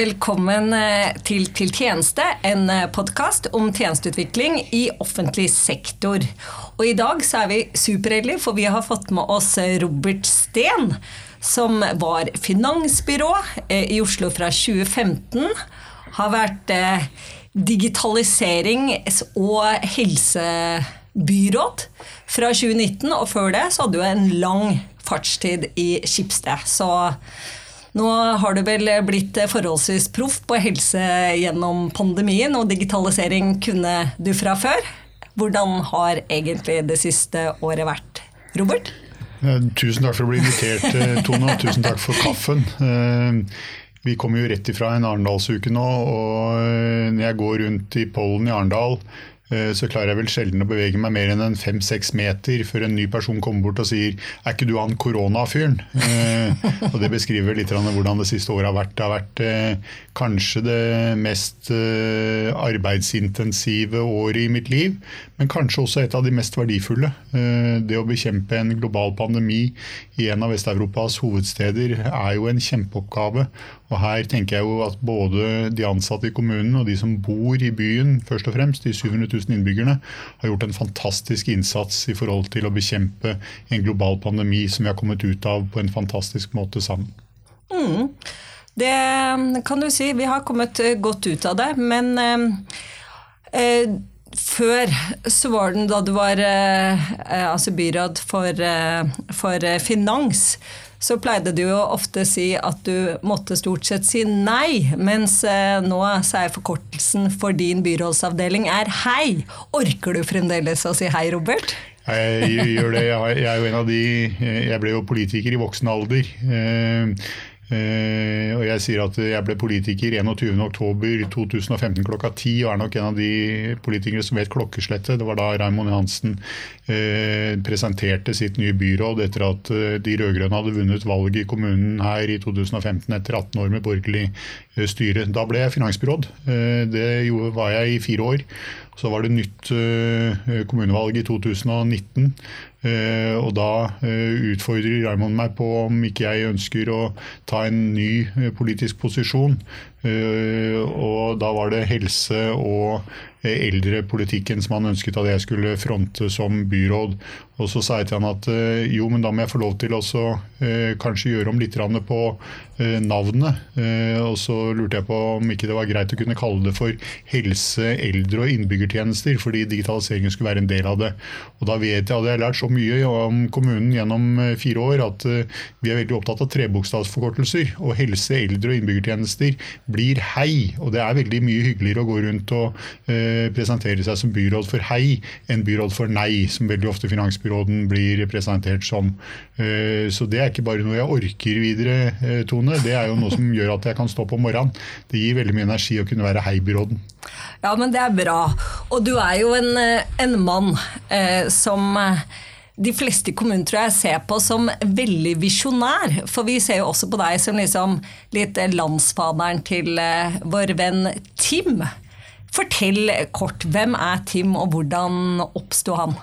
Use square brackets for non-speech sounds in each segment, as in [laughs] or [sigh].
velkommen eh, til Til tjeneste, en eh, podkast om tjenesteutvikling i offentlig sektor. Og i dag så er vi superheldige, for vi har fått med oss eh, Robert Steen, som var finansbyrå i Oslo fra 2015. Har vært digitaliserings- og helsebyråd fra 2019, og før det så hadde du en lang fartstid i Skipsted. Så nå har du vel blitt forholdsvis proff på helse gjennom pandemien, og digitalisering kunne du fra før. Hvordan har egentlig det siste året vært, Robert? Tusen takk for å bli invitert, eh, Tone, og tusen takk for kaffen. Eh, vi kommer jo rett ifra en Arendalsuke nå, og eh, når jeg går rundt i pollen i Arendal Eh, så klarer jeg vel sjelden å bevege meg mer enn en fem-seks meter før en ny person kommer bort og sier 'er ikke du han koronafyren'? Eh, og Det beskriver litt hvordan det siste året har vært. Det har vært eh, kanskje det mest arbeidsintensive året i mitt liv, men kanskje også et av de mest verdifulle. Det å bekjempe en global pandemi i en av Vest-Europas hovedsteder er jo en kjempeoppgave. Og Her tenker jeg jo at både de ansatte i kommunen og de som bor i byen, først og fremst, de 700 000 innbyggerne, har gjort en fantastisk innsats i forhold til å bekjempe en global pandemi som vi har kommet ut av på en fantastisk måte sammen. Mm. Det kan du si. Vi har kommet godt ut av det. Men eh, eh før så var den da du var eh, eh altså byråd for, eh, for finans så pleide du jo ofte si at du måtte stort sett si nei, mens eh, nå så er forkortelsen for din byrådsavdeling er hei. Orker du fremdeles å si hei, Robert? Jeg gjør det. Jeg er jo en av de Jeg ble jo politiker i voksen alder. Eh, og jeg sier at jeg ble politiker 21.10.2015 klokka 10, og er nok en av de politikere som vet klokkeslettet. Det var da Raymond Johansen eh, presenterte sitt nye byråd etter at uh, de rød-grønne hadde vunnet valget i kommunen her i 2015 etter 18 år med borgerlig styre. Da ble jeg finansbyråd. det var jeg i fire år. Så var det nytt kommunevalg i 2019. Uh, og da uh, utfordrer Raymond meg på om ikke jeg ønsker å ta en ny uh, politisk posisjon. og da var det helse og eldrepolitikken som han ønsket at jeg skulle fronte som byråd. Og så sa jeg til han at eh, jo, men da må jeg få lov til å eh, kanskje gjøre om litt på eh, navnet. Og så lurte jeg på om ikke det var greit å kunne kalle det for helse, eldre og innbyggertjenester, fordi digitaliseringen skulle være en del av det. Og da vet jeg, hadde jeg lært så mye om kommunen gjennom fire år, at vi er veldig opptatt av trebokstavsforkortelser. Og helse, eldre og innbyggertjenester blir hei. Og det er veldig mye hyggeligere å gå rundt og presentere seg som byråd for hei enn byråd for nei, som veldig ofte finansbyråd byråden blir presentert som. Eh, så det er ikke bare noe jeg orker videre, eh, Tone. Det er jo noe som gjør at jeg kan stå på morgenen. Det gir veldig mye energi å kunne være hei-byråden. Ja, men det er bra. Og du er jo en, eh, en mann eh, som de fleste kommuner tror jeg ser på som veldig visjonær. For vi ser jo også på deg som liksom litt landsfaderen til vår venn Tim. Fortell kort, hvem er Tim, og hvordan oppsto han?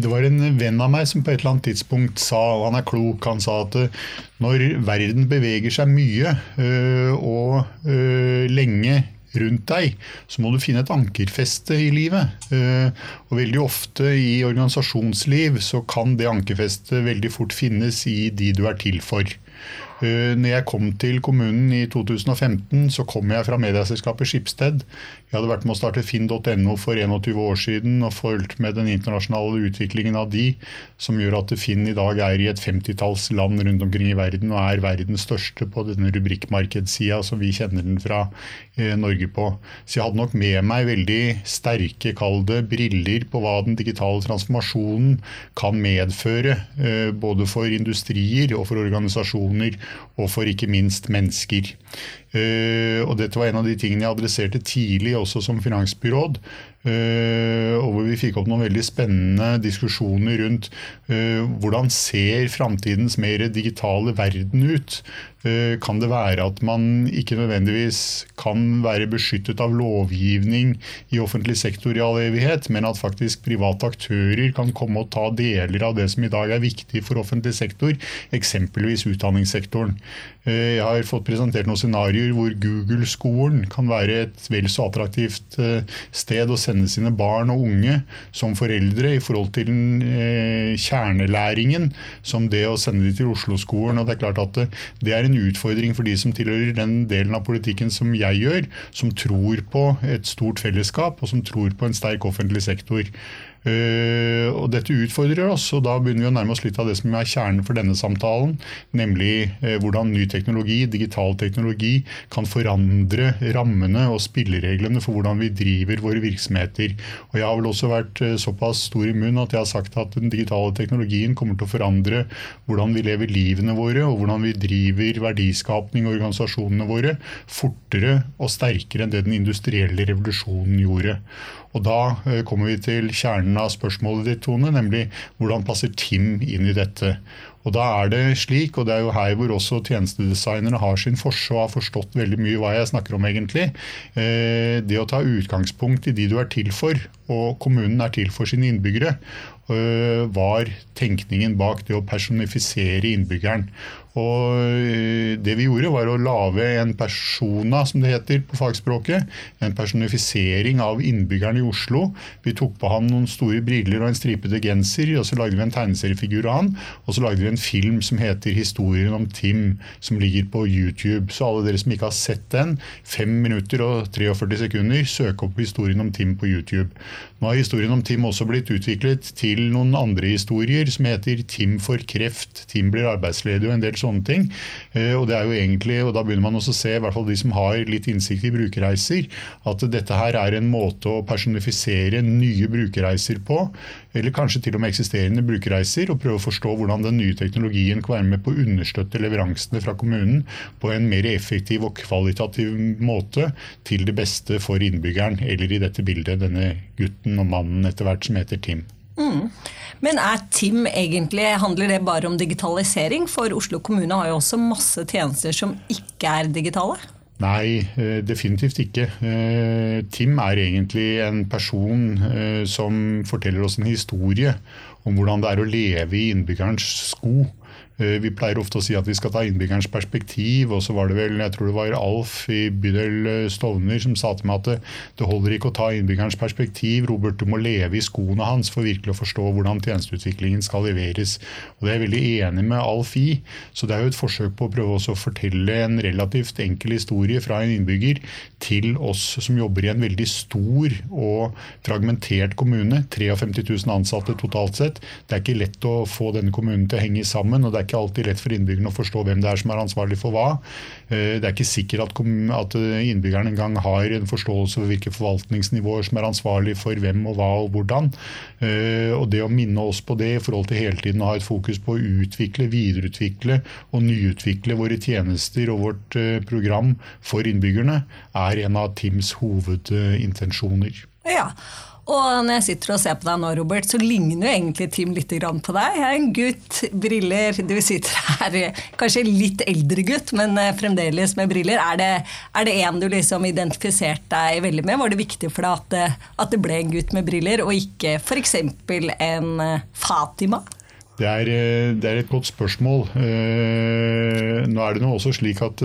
Det var en venn av meg som på et eller annet tidspunkt sa, og han er klok, han sa at eh, når verden beveger seg mye øh, og øh, lenge rundt deg, så må du finne et ankerfeste i livet. Og veldig ofte i organisasjonsliv så kan det ankerfestet veldig fort finnes i de du er til for. Når jeg kom til kommunen i 2015, så kom jeg fra medieselskapet Skipsted. Jeg hadde vært med å starte finn.no for 21 år siden og fulgt med den internasjonale utviklingen av de, som gjør at Finn i dag er i et femtitalls land rundt omkring i verden og er verdens største på denne rubrikkmarkedssida som vi kjenner den fra eh, Norge på. Så jeg hadde nok med meg veldig sterke, kall det, briller på hva den digitale transformasjonen kan medføre. Eh, både for industrier og for organisasjoner, og for ikke minst mennesker. Eh, og dette var en av de tingene jeg adresserte tidlig også som finansbyråd. Eh, og hvor vi fikk opp noen veldig spennende diskusjoner rundt eh, hvordan ser framtidens mer digitale verden ut. Kan det være at man ikke nødvendigvis kan være beskyttet av lovgivning i offentlig sektor i all evighet, men at faktisk private aktører kan komme og ta deler av det som i dag er viktig for offentlig sektor, eksempelvis utdanningssektoren. Jeg har fått presentert noen scenarioer hvor Google-skolen kan være et vel så attraktivt eh, sted å sende sine barn og unge som foreldre i forhold til eh, kjernelæringen som det å sende dem til Oslo-skolen. Det er klart at det er en utfordring for de som tilhører den delen av politikken som jeg gjør, som tror på et stort fellesskap og som tror på en sterk offentlig sektor. Uh, og Dette utfordrer oss, og da begynner vi å nærme oss litt av det som er kjernen for denne samtalen. Nemlig uh, hvordan ny teknologi, digital teknologi, kan forandre rammene og spillereglene for hvordan vi driver våre virksomheter. Og Jeg har vel også vært uh, såpass stor i munn at jeg har sagt at den digitale teknologien kommer til å forandre hvordan vi lever livene våre, og hvordan vi driver verdiskapning og organisasjonene våre fortere og sterkere enn det den industrielle revolusjonen gjorde. Og Da eh, kommer vi til kjernen av spørsmålet ditt, Tone, nemlig hvordan passer TIM inn i dette. Og da er det slik, og det er jo her hvor også tjenestedesignerne har sin forse og har forstått veldig mye hva jeg snakker om, egentlig. Eh, det å ta utgangspunkt i de du er til for, og kommunen er til for sine innbyggere, eh, var tenkningen bak det å personifisere innbyggeren. Og eh, det vi gjorde, var å lage en persona, som det heter på fagspråket. En personifisering av innbyggeren i Oslo. Vi tok på han noen store briller og en stripete genser, og så lagde vi en tegneseriefigur av han. Og så lagde vi en film som heter 'Historien om Tim', som ligger på YouTube. Så alle dere som ikke har sett den, 5 minutter og 43 sekunder, søk opp historien om Tim på YouTube. Nå har historien om Tim også blitt utviklet til noen andre historier som heter 'Tim for kreft', 'Tim blir arbeidsledig' og en del sånne ting. Eh, og det er jo egentlig, og Da begynner man også å se, i hvert fall de som har litt innsikt i brukerreiser, at dette her er en måte å personifisere nye brukerreiser på. Eller kanskje til og med eksisterende brukerreiser, og prøve å forstå hvordan den nye teknologien kan være med på å understøtte leveransene fra kommunen på en mer effektiv og kvalitativ måte til det beste for innbyggeren, eller i dette bildet denne gutten og mannen etter hvert som heter Tim. Mm. Men er TIM egentlig, handler det bare om digitalisering? For Oslo kommune har jo også masse tjenester som ikke er digitale? Nei, eh, definitivt ikke. Eh, Tim er egentlig en person eh, som forteller oss en historie om hvordan det er å leve i innbyggerens sko. Eh, vi pleier ofte å si at vi skal ta innbyggerens perspektiv, og så var det vel jeg tror det var Alf i bydel eh, Stovner som sa til meg at det, det holder ikke å ta innbyggerens perspektiv, Robert, du må leve i skoene hans for virkelig å forstå hvordan tjenesteutviklingen skal leveres. Og Det er jeg veldig enig med Alf i. Så det er jo et forsøk på å prøve å fortelle en relativt enkel historie fra en innbygger til oss som jobber i en veldig stor og fragmentert kommune. 53 000 ansatte totalt sett. Det er ikke lett å få denne kommunen til å henge sammen. og det er ikke alltid lett for innbyggerne å forstå hvem det er som er ansvarlig for hva. Eh, det er ikke sikkert at, eh, innbyggerne engang har en forståelse for hvilke forvaltningsnivåer som er ansvarlig for hvem og hva og hvordan. Eh, og det å minne oss på det i forhold til hele tiden å ha et fokus på å utvikle, videreutvikle og nyutvikle våre tjenester og vårt program for innbyggerne, er en av Tims hovedintensjoner. Ja, og når jeg sitter og ser på deg nå, Robert, så ligner jo egentlig Tim litt på deg. Jeg er en gutt, briller, du sitter her, kanskje litt eldre gutt, men eh, fremdeles med briller. Er det, er det en du liksom identifiserte deg veldig med? Var det viktig for deg at det, at det ble en gutt med briller, og ikke f.eks. en eh, Fatima? Det er, eh, det er, et godt spørsmål. Nå er det nå også slik at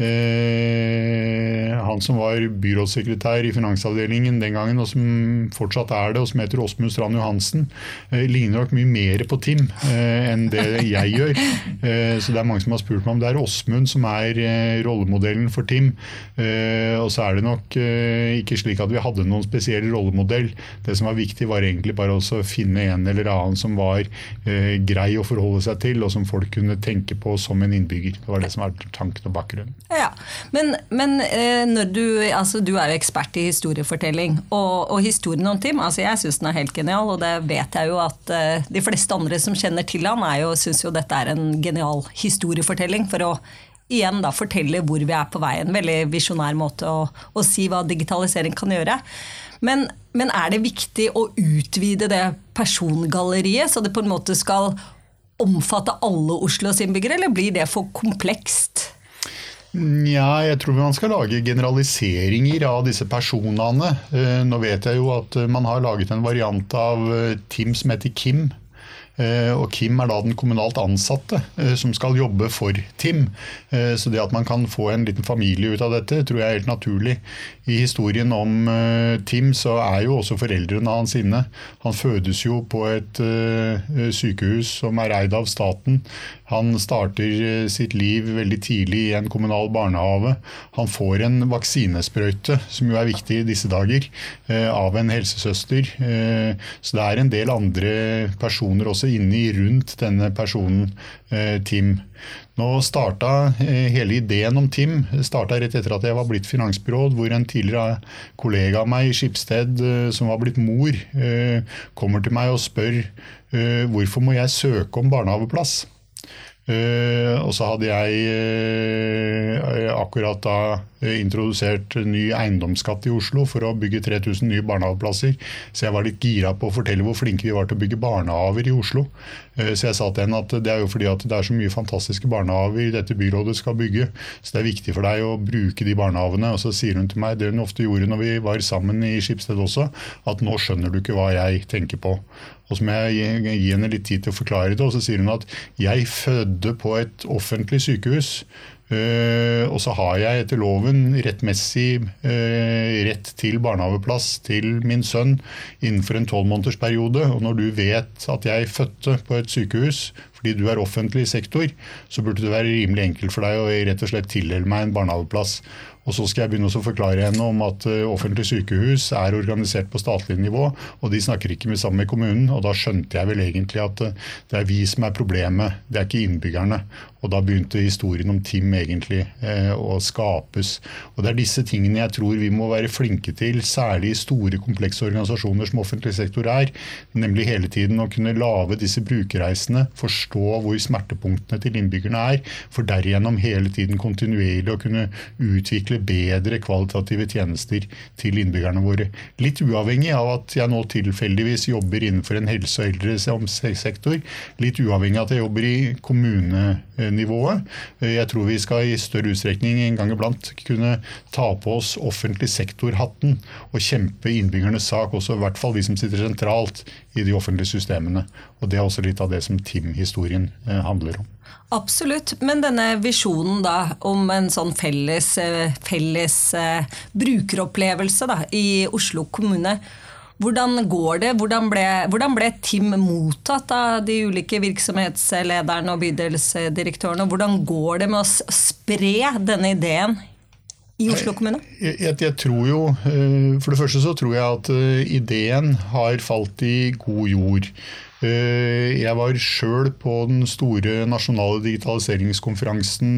Eh, han som var byrådssekretær i finansavdelingen den gangen, og som fortsatt er det, og som heter Åsmund Strand Johansen, eh, ligner nok mye mer på Tim eh, enn det jeg gjør. Så det er mange som har spurt meg om det er Åsmund som er rollemodellen for Tim. Og så er det nok ikke slik at vi hadde noen spesiell rollemodell. Det som var viktig, var egentlig bare å finne en eller annen som var grei å forholde seg til, og som folk kunne tenke på som en innbygger. Det var det som var tanken og bakgrunnen. Ja, Men, men eh, du, altså, du, er jo ekspert i historiefortelling. Og, og historien om Tim altså jeg syns den er helt genial, og det vet jeg jo at uh, de fleste andre som kjenner til han, syns jo dette er en genial historiefortelling. for å igjen da fortelle hvor vi er på vei. En veldig visjonær måte å, å, si hva digitalisering kan gjøre. Men, men, er det viktig å utvide det persongalleriet, så det på en måte skal omfatte alle Oslos innbyggere, eller blir det for komplekst? Ja, jeg tror man skal lage generaliseringer av disse personene. Eh, nå vet jeg jo at man har laget en variant av eh, Tim som heter Kim. Eh, og Kim er da den kommunalt ansatte eh, som skal jobbe for Tim. Eh, så det at man kan få en liten familie ut av dette, tror jeg er helt naturlig. I historien om Tim så er jo også foreldrene hans inne. Han fødes jo på et sykehus som er eid av staten. Han starter sitt liv veldig tidlig i en kommunal barnehage. Han får en vaksinesprøyte, som jo er viktig i disse dager, av en helsesøster. Så det er en del andre personer også inni rundt denne personen, eh, Tim. Nå starta eh, hele ideen om Tim starta rett etter at jeg var blitt finansbyråd, hvor en tidligere kollega av meg i Skipsted, eh, som var blitt mor, kommer til meg og spør hvorfor må jeg søke om barnehageplass. Uh, og så hadde jeg uh, akkurat da uh, introdusert ny eiendomsskatt i Oslo for å bygge 3000 nye barnehageplasser. Så jeg var litt gira på å fortelle hvor flinke vi var til å bygge barnehager i Oslo. så jeg sa til henne at det er jo fordi at det er så mye fantastiske barnehager dette byrådet skal bygge, så det er viktig for deg å bruke de barnehagene. Og så sier hun til meg det hun ofte gjorde når vi var sammen i Skipsted også, at nå skjønner du ikke hva jeg tenker på. Og så må jeg gi henne litt tid til å forklare det. Og så sier hun at jeg fødte på et offentlig sykehus. Uh, og så har jeg etter loven rettmessig uh, rett til barnehageplass til min sønn innenfor en tolvmånedersperiode. Og når du vet at jeg fødte på et sykehus fordi du er offentlig sektor, så burde det være rimelig enkelt for deg å rett og slett tildele meg en barnehageplass. Og så skal jeg begynne å forklare henne om at eh, offentlige sykehus er organisert på statlig nivå, og de snakker ikke med sammen med kommunen. Og da skjønte jeg vel egentlig at eh, det er vi som er problemet, det er ikke innbyggerne. Og da begynte historien om Tim egentlig eh, å skapes. Og det er disse tingene jeg tror vi må være flinke til, særlig i store, komplekse organisasjoner som offentlig sektor er. Nemlig hele tiden å kunne lage disse brukerreisene, forstå hvor smertepunktene til innbyggerne er, for derigjennom hele tiden kontinuerlig å kunne utvikle bedre kvalitative tjenester til innbyggerne våre. Litt uavhengig av at jeg nå tilfeldigvis jobber innenfor en helse- og eldresektor, litt uavhengig av at jeg jobber i kommune nivået. Jeg tror vi skal i større utstrekning en gang iblant kunne ta på oss offentlig sektor-hatten og kjempe innbyggernes sak, også i hvert fall de som sitter sentralt i de offentlige systemene. Og Det er også litt av det som TIM-historien eh, handler om. Absolutt, men denne visjonen da om en sånn felles, eh, felles uh, brukeropplevelse da, i Oslo kommune, hvordan går det? Hvordan ble, hvordan ble, Tim mottatt av de ulike virksomhetslederne og bydelsdirektørene? Hvordan går det med å spre denne ideen i Oslo kommune? Jeg, jeg, jeg, tror jo, eh, For det første så tror jeg at eh, ideen har falt i god jord. Eh, jeg var sjøl på den store nasjonale digitaliseringskonferansen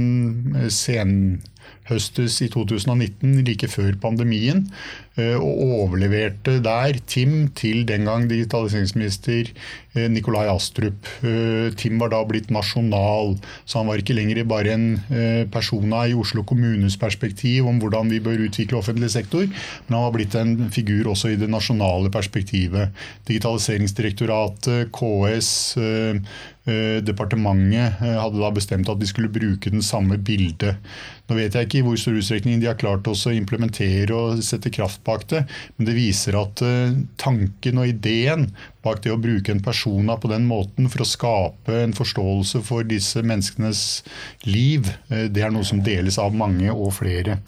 senhøstes i 2019, like før pandemien. Eh, og overleverte der Tim til den gang digitaliseringsminister eh, Nikolai Astrup. Eh, Tim var da blitt nasjonal, så han var ikke lenger bare en persona i Oslo kommunes perspektiv om hvordan vi bør utvikle offentlig sektor, men han var blitt en figur også i det nasjonale perspektivet. Digitaliseringsdirektoratet, KS, departementet hadde da bestemt at de skulle bruke den samme bildet. Nå vet jeg ikke i hvor stor utstrekning de har klart å implementere og sette kraft bak det, men det viser at uh, tanken og ideen bak det å bruke en persona på den måten for å skape en forståelse for disse menneskenes liv, uh, det er noe som deles av mange og flere.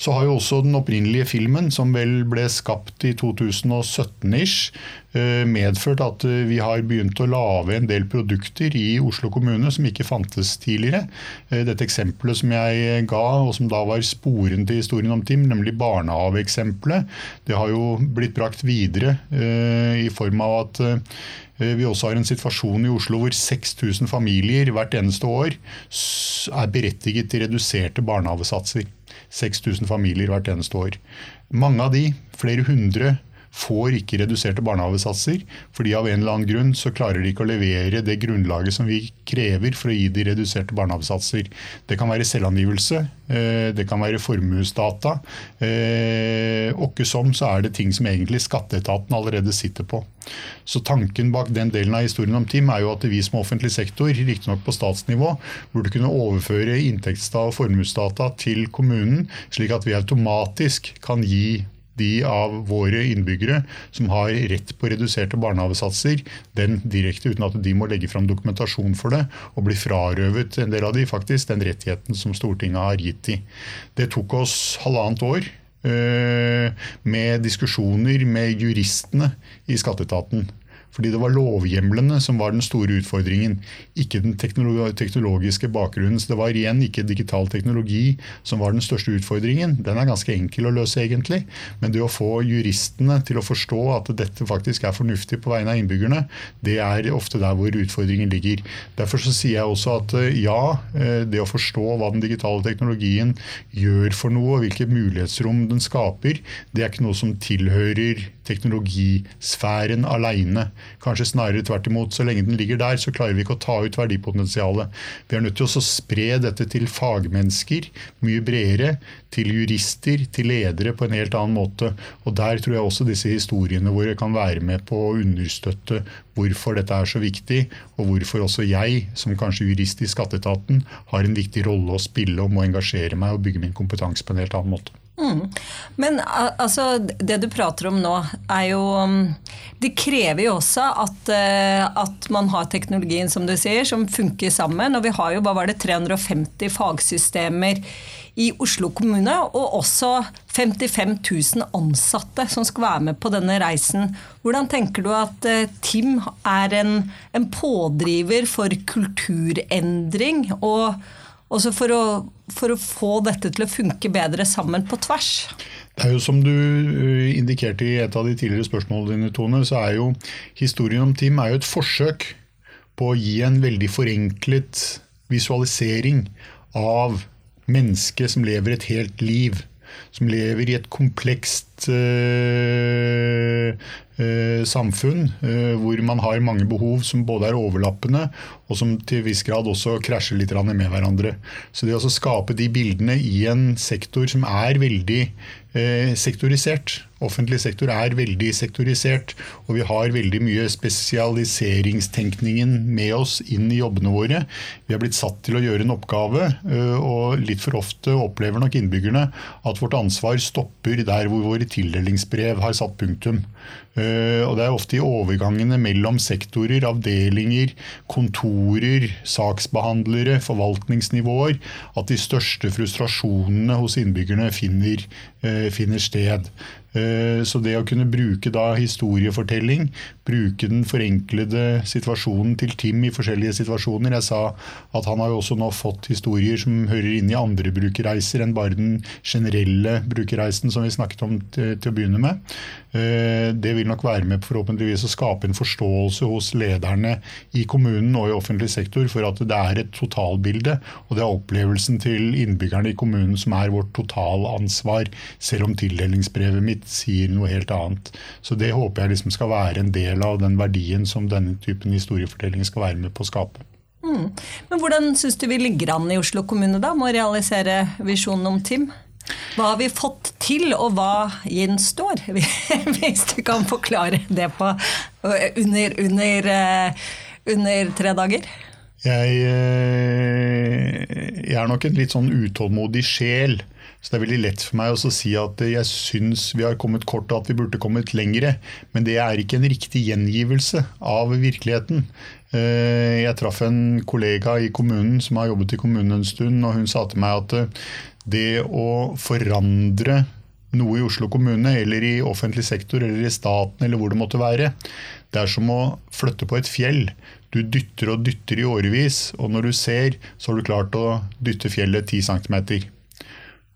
Så har jo også den opprinnelige filmen, som vel ble skapt i 2017-ish, uh, medført at vi har begynt å lage en del produkter i Oslo kommune som ikke fantes tidligere. Dette eksempelet som jeg ga, og som da var sporen til historien om Tim, nemlig barnehageeksempelet, det har jo blitt brakt videre eh, i form av at eh, vi også har en situasjon i Oslo hvor 6000 familier hvert eneste år er berettiget til reduserte barnehavesatser. 6000 familier hvert eneste år. Mange av de, flere hundre, får ikke reduserte barnehavesatser, fordi av en eller annen grunn så klarer de ikke å levere det grunnlaget som vi krever for å gi de reduserte barnehavesatser. Det kan være selvangivelse, eh, det kan være formuesdata. Eh, Åkke som så er det ting som egentlig skatteetaten allerede sitter på. Så tanken bak den delen av historien om Tim er jo at vi som offentlig sektor, riktignok på statsnivå, burde kunne overføre inntektsdata og formuesdata til kommunen, slik at vi automatisk kan gi de av våre innbyggere som har rett på reduserte barnehavesatser, den direkte uten at de må legge fram dokumentasjon for det, og bli frarøvet en del av de faktisk den rettigheten som Stortinget har gitt de. Det tok oss halvannet år øh, med diskusjoner med juristene i skatteetaten. Fordi det var lovhjemlene som var den store utfordringen, ikke den teknologiske bakgrunnen. Så det var igjen ikke digital teknologi som var den største utfordringen. Den er ganske enkel å løse, egentlig. Men det å få juristene til å forstå at dette faktisk er fornuftig på vegne av innbyggerne, det er ofte der hvor utfordringen ligger. Derfor så sier jeg også at eh, ja, eh, det å forstå hva den digitale teknologien gjør for noe, og hvilket mulighetsrom den skaper, det er ikke noe som tilhører teknologisfæren aleine. Kanskje snarere tvert imot. Så lenge den ligger der, så klarer vi ikke å ta ut verdipotensialet. Vi er nødt til å spre dette til fagmennesker mye bredere. Til jurister, til ledere på en helt annen måte. Og Der tror jeg også disse historiene våre kan være med på å understøtte hvorfor dette er så viktig, og hvorfor også jeg, som kanskje jurist i skatteetaten, har en viktig rolle å spille og må engasjere meg og bygge min kompetanse på en helt annen måte. Mm. Men altså, det du prater om nå, er jo um, Det krever jo også at, uh, at, man har teknologien, som du sier, som funker sammen. Og vi har jo hva var det, 350 fagsystemer i Oslo kommune, og også 55 000 ansatte som skal være med på denne reisen. Hvordan tenker du at uh, TIM er en, en pådriver for kulturendring? og også for å, for å få dette til å funke bedre sammen på tvers? Det er jo Som du eh, indikerte i et av de tidligere spørsmålene dine, Tone, så er jo historien om Tim er jo et forsøk på å gi en veldig forenklet visualisering av mennesket som lever et helt liv. Som lever i et komplekst øh, øh, samfunn øh, hvor man har mange behov som både er overlappende og som til viss grad også krasjer litt med hverandre. Så det å skape de bildene i en sektor som er veldig eh, sektorisert Offentlig sektor er veldig sektorisert, og vi har veldig mye spesialiseringstenkningen med oss inn i jobbene våre. Vi er blitt satt til å gjøre en oppgave, eh, og litt for ofte opplever nok innbyggerne at vårt ansvar stopper der hvor våre tildelingsbrev har satt punktum. Eh, og Det er ofte i overgangene mellom sektorer, avdelinger, kontorer, saksbehandlere, forvaltningsnivåer at de største frustrasjonene hos innbyggerne finner, eh, finner sted. Eh, så det å kunne bruke da historiefortelling, bruke den forenklede situasjonen til Tim i forskjellige situasjoner Jeg sa at han har jo også nå fått historier som hører inn i andre brukerreiser enn bare den generelle brukerreisen som vi snakket om til, til å begynne med. Det vil nok være med forhåpentligvis å skape en forståelse hos lederne i kommunen og i offentlig sektor for at det er et totalbilde, og det er opplevelsen til innbyggerne i kommunen som er vårt totalansvar, selv om tildelingsbrevet mitt sier noe helt annet. Så det håper jeg liksom skal være en del av den verdien som denne typen historiefortelling skal være med på å skape. Mm. Men Hvordan syns du vi ligger an i Oslo kommune da, med å realisere visjonen om TIM? Hva har vi fått til, og hva gjenstår? [laughs] Hvis du kan forklare det på under, under, eh, under tre dager? Jeg, eh, jeg, er nok en litt sånn utålmodig sjel. Så det er veldig lett for meg å si at jeg syns vi har kommet kort og at vi burde kommet lengre. Men det er ikke en riktig gjengivelse av virkeligheten. Eh, jeg traff en kollega i kommunen som har jobbet i kommunen en stund, og hun sa til meg at eh, det å forandre noe i Oslo kommune eller i offentlig sektor eller i staten eller hvor det måtte være, det er som å flytte på et fjell. Du dytter og dytter i årevis, og når du ser, så har du klart å dytte fjellet 10 cm.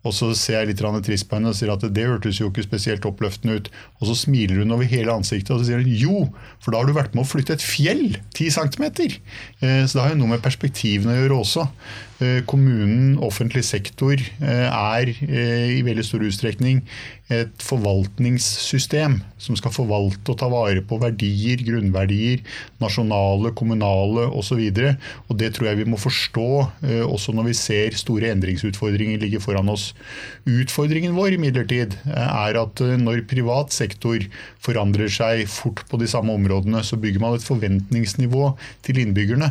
Og så ser jeg litt trist på henne og sier at det hørtes jo ikke spesielt oppløftende ut. Og så smiler hun over hele ansiktet og så sier hun, jo, for da har du vært med å flytte et fjell 10 cm. Eh, så det har jo noe med perspektivene å gjøre også. Eh, kommunen, offentlig sektor, eh, er i veldig stor utstrekning et forvaltningssystem som skal forvalte og ta vare på verdier, grunnverdier, nasjonale, kommunale osv. Det tror jeg vi må forstå også når vi ser store endringsutfordringer ligge foran oss. Utfordringen vår imidlertid er at når privat sektor forandrer seg fort på de samme områdene, så bygger man et forventningsnivå til innbyggerne.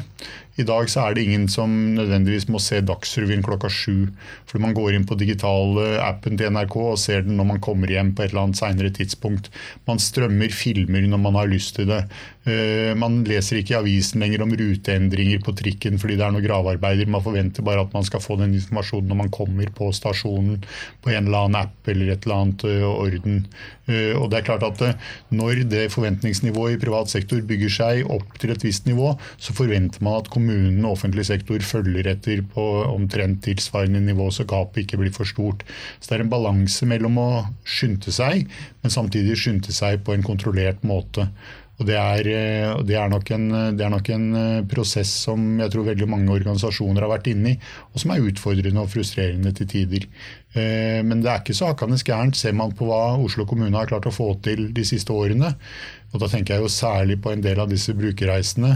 I dag så er det ingen som nødvendigvis må se Dagsrevyen klokka sju. For man går inn på digitale appen til NRK og ser den når man kommer hjem på et eller annet seinere tidspunkt. Man strømmer filmer når man har lyst til det. Eh, man leser ikke i avisen lenger om ruteendringer på trikken fordi det er noen gravearbeider. Man forventer bare at man skal få den informasjonen når man kommer på stasjonen på en eller annen app eller et eller annet eh, orden. Eh, og det er klart at Når det forventningsnivået i privat sektor bygger seg opp til et visst nivå, så forventer man at kommunen kommunen og offentlig sektor følger etter på omtrent tilsvarende nivå, så gapet ikke blir for stort. Så det er en balanse mellom å skynde seg, men samtidig skynde seg på en kontrollert måte. Og det er, eh, det, er en, det er, nok en, eh, prosess som jeg tror veldig mange organisasjoner har vært inne i, og som er utfordrende og frustrerende til tider. Eh, men det er ikke så hakkende gærent, ser man på hva Oslo kommune har klart å få til de siste årene. Og Da tenker jeg jo særlig på en del av disse brukerreisene.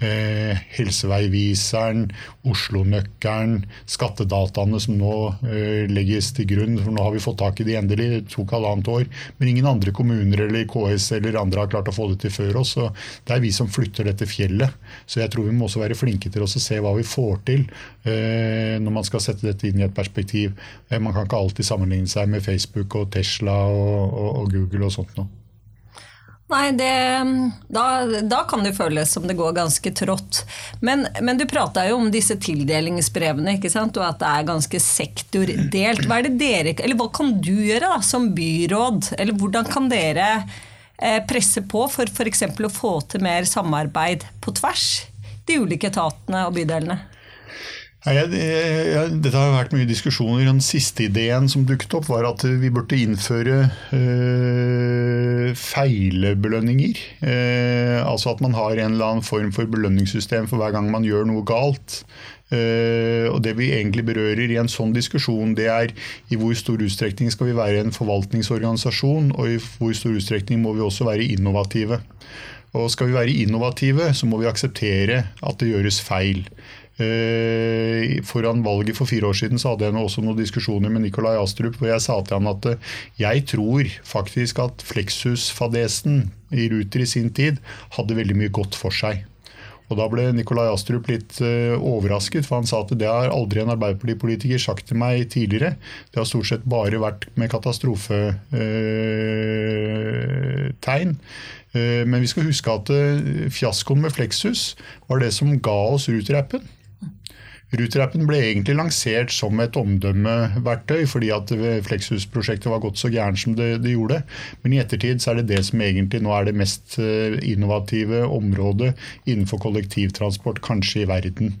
Eh, Helseveiviseren, Oslo-nøkkelen, skattedataene som nå eh, legges til grunn. For nå har vi fått tak i de endelig, det tok halvannet år. Men ingen andre kommuner eller KS eller andre har klart å få det til før oss. og det er vi som flytter dette fjellet. Så jeg tror vi må også være flinke til å se hva vi får til eh, når man skal sette dette inn i et perspektiv. Eh, man kan ikke alltid sammenligne seg med Facebook og Tesla og, og, og Google og sånt noe. Nei, det, da, da, kan det føles som det går ganske trått. Men, men du prata jo om disse tildelingsbrevene, ikke sant? og at det er ganske sektordelt. Hva, dere, hva kan du gjøre da, som byråd, eller hvordan kan dere eh, presse på for f.eks. å få til mer samarbeid på tvers? De ulike etatene og bydelene? Jeg, jeg, dette har vært mye diskusjoner. Den siste ideen som dukket opp, var at vi burde innføre øh, feilbelønninger. Eh, altså at man har en eller annen form for belønningssystem for hver gang man gjør noe galt. Uh, og Det vi egentlig berører i en sånn diskusjon, det er i hvor stor utstrekning skal vi være en forvaltningsorganisasjon, og i hvor stor utstrekning må vi også være innovative. Og Skal vi være innovative, så må vi akseptere at det gjøres feil. Eh, foran valget for fire år siden så hadde jeg også noen diskusjoner med Nikolai Astrup hvor jeg sa til han at eh, jeg tror faktisk at Flexus-fadesen i Ruter i sin tid hadde veldig mye godt for seg. Og Da ble Nikolai Astrup litt uh, overrasket, for han sa at det har aldri en Arbeiderpartipolitiker sagt til meg tidligere. Det har stort sett bare vært med katastrofetegn. Men vi skal huske at fiaskoen med Flexus var det som ga oss Ruter-appen. Ruter-appen ble egentlig lansert som et omdømmeverktøy, fordi at Flexus-prosjektet var gått så gærent som det, det, gjorde. Men i ettertid så er det det som egentlig nå er det mest eh, innovative området innenfor kollektivtransport, kanskje i verden.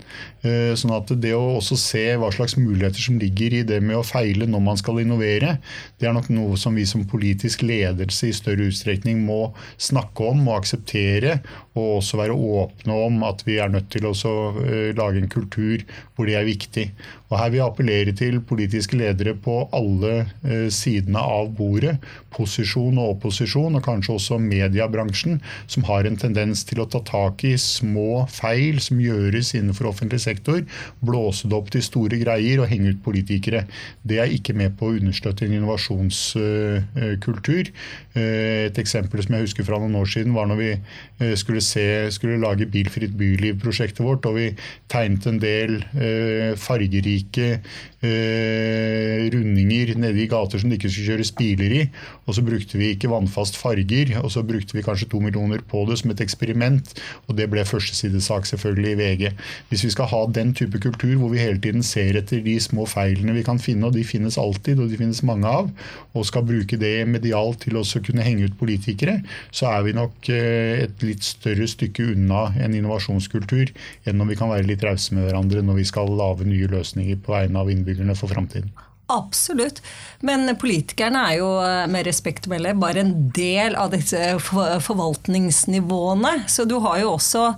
Eh, sånn at det å også se hva slags muligheter som ligger i det med å feile når man skal innovere, det er nok noe som vi som politisk ledelse i større utstrekning må snakke om og akseptere, og også være åpne om at vi er nødt til å eh, lage en kultur hvor det er viktig. Og Her vil jeg appellere til politiske ledere på alle eh, sidene av bordet, posisjon og opposisjon, og kanskje også mediebransjen, som har en tendens til å ta tak i små feil som gjøres innenfor offentlig sektor, blåse det opp til store greier og henge ut politikere. Det er ikke med på å understøtte en innovasjonskultur. Eh, et eksempel som jeg husker fra noen år siden, var når vi eh, skulle, se, skulle lage Bilfritt byliv-prosjektet vårt, og vi tegnet en del fargerike ulike eh, rundinger nede i gater som det ikke skulle kjøres biler i. Og så brukte vi ikke vannfast farger, og så brukte vi kanskje to millioner på det som et eksperiment. Og det ble førstesidesak selvfølgelig i VG. Hvis vi skal ha den type kultur hvor vi hele tiden ser etter de små feilene vi kan finne, og de finnes alltid, og de finnes mange av, og skal bruke det medialt til å kunne henge ut politikere, så er vi nok eh, et litt større stykke unna en innovasjonskultur enn om vi kan være litt rause med hverandre når vi skal lage nye løsninger på vegne av innbyggerne for framtiden. Absolutt. Men politikerne er jo eh, med respekt å melde bare en del av disse forvaltningsnivåene. Så du har jo også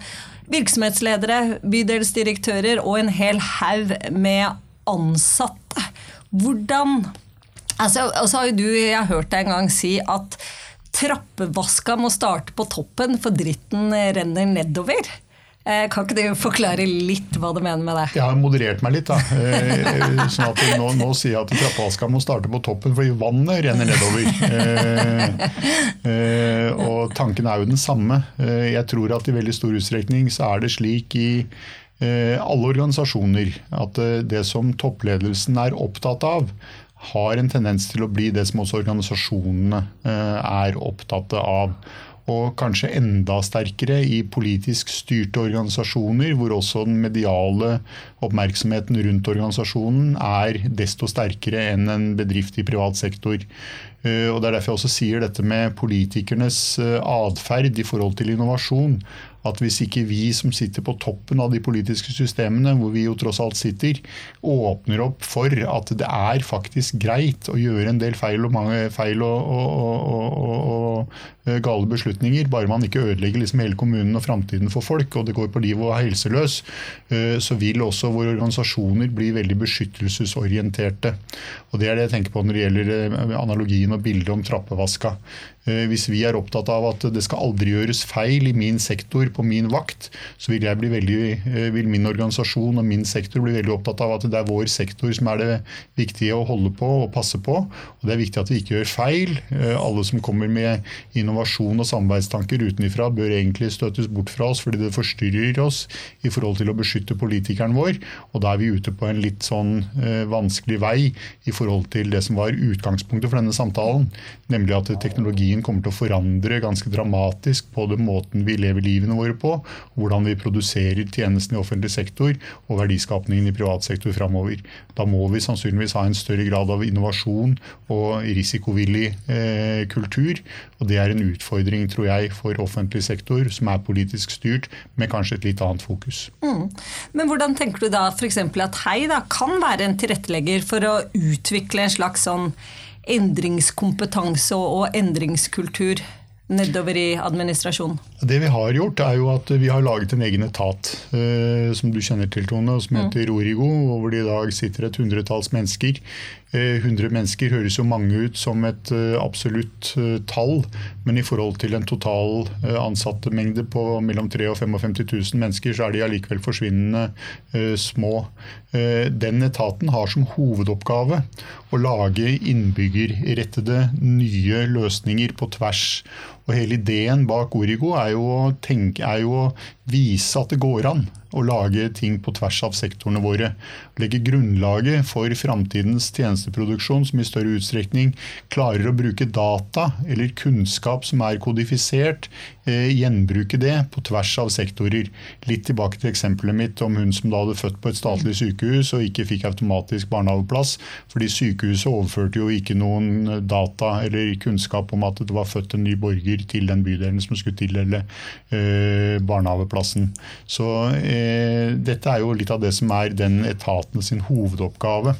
virksomhetsledere, bydelsdirektører og en hel haug med ansatte. Hvordan altså, Og så har jo du, jeg har hørt deg en gang si at trappevaska må starte på toppen, for dritten renner nedover. Eh, kan ikke du forklare litt hva du mener med det? Jeg har moderert meg litt. da. Eh, [laughs] sånn at nå, nå sier jeg at trappeaska må starte på toppen, fordi vannet renner nedover. Eh, og tanken er jo den samme. Jeg tror at i veldig stor utstrekning så er det slik i alle organisasjoner at det som toppledelsen er opptatt av, har en tendens til å bli det som også organisasjonene er opptatt av og kanskje enda sterkere i politisk styrte organisasjoner, hvor også den mediale oppmerksomheten rundt organisasjonen er desto sterkere enn en bedrift i privat sektor. Eh, og Det er derfor jeg også sier dette med politikernes eh, atferd i forhold til innovasjon at hvis ikke vi som sitter på toppen av de politiske systemene, hvor vi jo tross alt sitter, åpner opp for at det er faktisk greit å gjøre en del feil og, mange, feil og, og, og eh, gale beslutninger, bare man ikke ødelegger liksom hele kommunen og framtiden for folk, og det går på liv og er løs, eh, så vil også våre organisasjoner bli veldig beskyttelsesorienterte. Og Det er det jeg tenker på når det gjelder eh, analogien og bilde om trappevaska. Eh, hvis vi er opptatt av at det skal aldri gjøres feil i min sektor på min vakt, så vil, veldig, eh, vil, min organisasjon og min sektor bli veldig opptatt av at det er vår sektor som er det viktige å holde på og passe på. Og Det er viktig at vi ikke gjør feil. Eh, alle som kommer med innovasjon og samarbeidstanker utenfra, bør egentlig støtes bort fra oss fordi det forstyrrer oss i forhold til å beskytte politikeren vår. Og da er vi ute på en litt sånn vanskelig vei i forhold til det som var utgangspunktet for denne samtalen, nemlig at teknologien kommer til å forandre ganske dramatisk på den måten vi lever livene våre på, hvordan vi produserer tjenestene i offentlig sektor og verdiskapningen i privat sektor framover. Da må vi sannsynligvis ha en større grad av innovasjon og risikovillig eh, kultur. Og det er en utfordring, tror jeg, for offentlig sektor som er politisk styrt, med kanskje et litt annet fokus. Mm. Men hvordan tenker du da f.eks. at Hei da, kan være en tilrettelegger for å utvikle en slags sånn endringskompetanse og endringskultur nedover i administrasjonen? Det vi har gjort, er jo at vi har laget en egen etat eh, som du kjenner til, Tone, som mm. heter Origo. Hvor det i dag sitter et hundretalls mennesker. Eh, 100 mennesker høres jo mange ut som et eh, absolutt eh, tall, men i forhold til en total ansattemengde på mellom 3 og 55 000 mennesker, så er de allikevel forsvinnende eh, små. den etaten har som hovedoppgave å lage innbyggerrettede nye løsninger på tvers. Og Hele ideen bak Origo er jo, å tenke, er jo å vise at det går an å lage ting på tvers av sektorene våre. Legge grunnlaget for framtidens tjenesteproduksjon som i større utstrekning klarer å bruke data eller kunnskap som er kodifisert, eh, gjenbruke det på tvers av sektorer. Litt tilbake til eksempelet mitt om hun som da hadde født på et statlig sykehus og ikke fikk automatisk barnehageplass, fordi sykehuset overførte jo ikke noen data eller kunnskap om at det var født en ny borger til den bydelen som skulle tildele eh, barnehageplassen. Så eh, Eh, dette er jo litt av det som er den etaten sin hovedoppgave.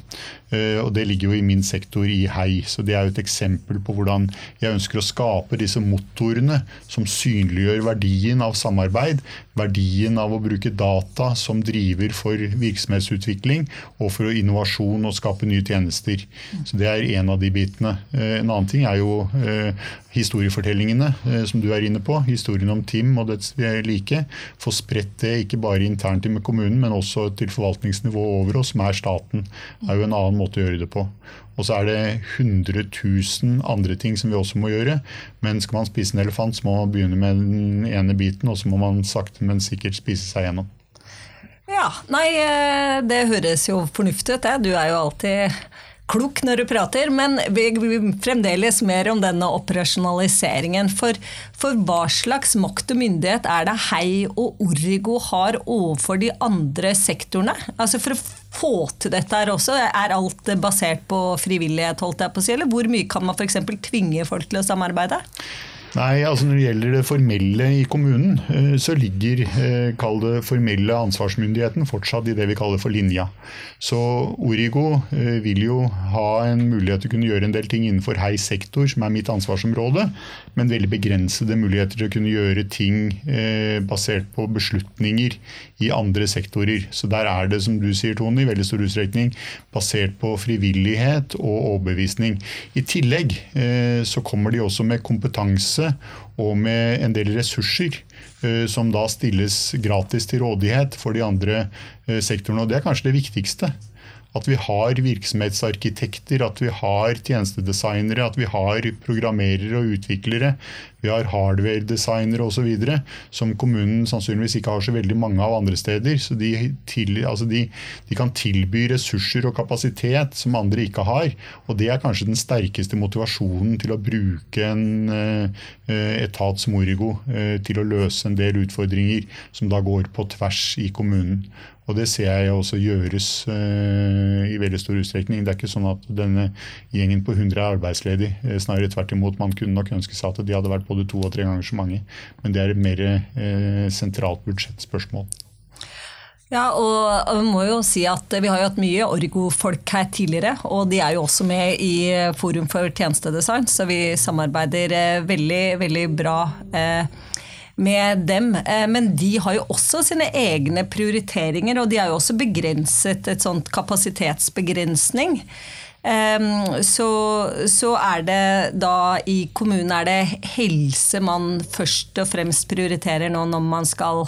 Eh, og det ligger jo i min sektor i Hei. Så det er jo et eksempel på hvordan jeg ønsker å skape disse motorene som synliggjør verdien av samarbeid, verdien av å bruke data som driver for virksomhetsutvikling og for innovasjon og skape nye tjenester. Så det er en av de bitene. Eh, en annen ting er jo historiefortellingene som du er inne på. Historien om Tim og dets like. Få spredt det ikke bare internt med kommunen, men også til forvaltningsnivået over oss, som er staten. Det er jo en annen måte å gjøre det på. Og så er det 100 000 andre ting som vi også må gjøre. Men skal man spise en elefant, så må man begynne med den ene biten, og så må man sakte, men sikkert spise seg gjennom. Ja, nei, eh, det høres jo fornuftig ut, det. Du er jo alltid klok når du prater, men vi, vil fremdeles mer om denne operasjonaliseringen. For, for, hva slags makt og myndighet er det Hei og Origo har overfor de andre sektorene? Altså For å få til dette her også, er alt basert på frivillighet, holdt jeg på å si, eller hvor mye kan man f.eks. tvinge folk til å samarbeide? Nei, altså Når det gjelder det formelle i kommunen, eh, så ligger eh, kall det formelle ansvarsmyndigheten fortsatt i det vi kaller for linja. Så Origo eh, vil jo ha en mulighet til å kunne gjøre en del ting innenfor hei sektor, som er mitt ansvarsområde, men veldig begrensede muligheter til å kunne gjøre ting basert på beslutninger i andre sektorer. Så der er det, som du sier, Tone, i veldig stor utstrekning basert på frivillighet og overbevisning. I tillegg så kommer de også med kompetanse og med en del ressurser eh, som da stilles gratis til rådighet for de andre eh, sektorene. Og Det er kanskje det viktigste. At vi har virksomhetsarkitekter, at vi har tjenestedesignere, at vi har programmerere og utviklere. Vi har hardware-designere osv. som kommunen sannsynligvis ikke har så veldig mange av andre steder. Så de, til, altså de, de, kan tilby ressurser og kapasitet som andre ikke har. Og det er kanskje den sterkeste motivasjonen til å bruke en uh, etat som Origo uh, til å løse en del utfordringer som da går på tvers i kommunen. Og det ser jeg også gjøres uh, i veldig stor utstrekning. Det er ikke sånn at denne gjengen på 100 er arbeidsledig. Uh, snarere tvert imot. Man kunne nok ønske seg at de hadde vært både to og tre ganger så mange. Men det er et mer uh, sentralt budsjettspørsmål. Ja, og vi må jo si at vi har jo hatt mye Orgo-folk her tidligere. Og de er jo også med i Forum for tjenestedesign, så vi samarbeider veldig, veldig bra. Eh, med dem. Eh, men de har jo også sine egne prioriteringer, og de har jo også begrenset et sånt kapasitetsbegrensning. Så, så, er det da i kommunen er det helse man først og fremst prioriterer nå når man skal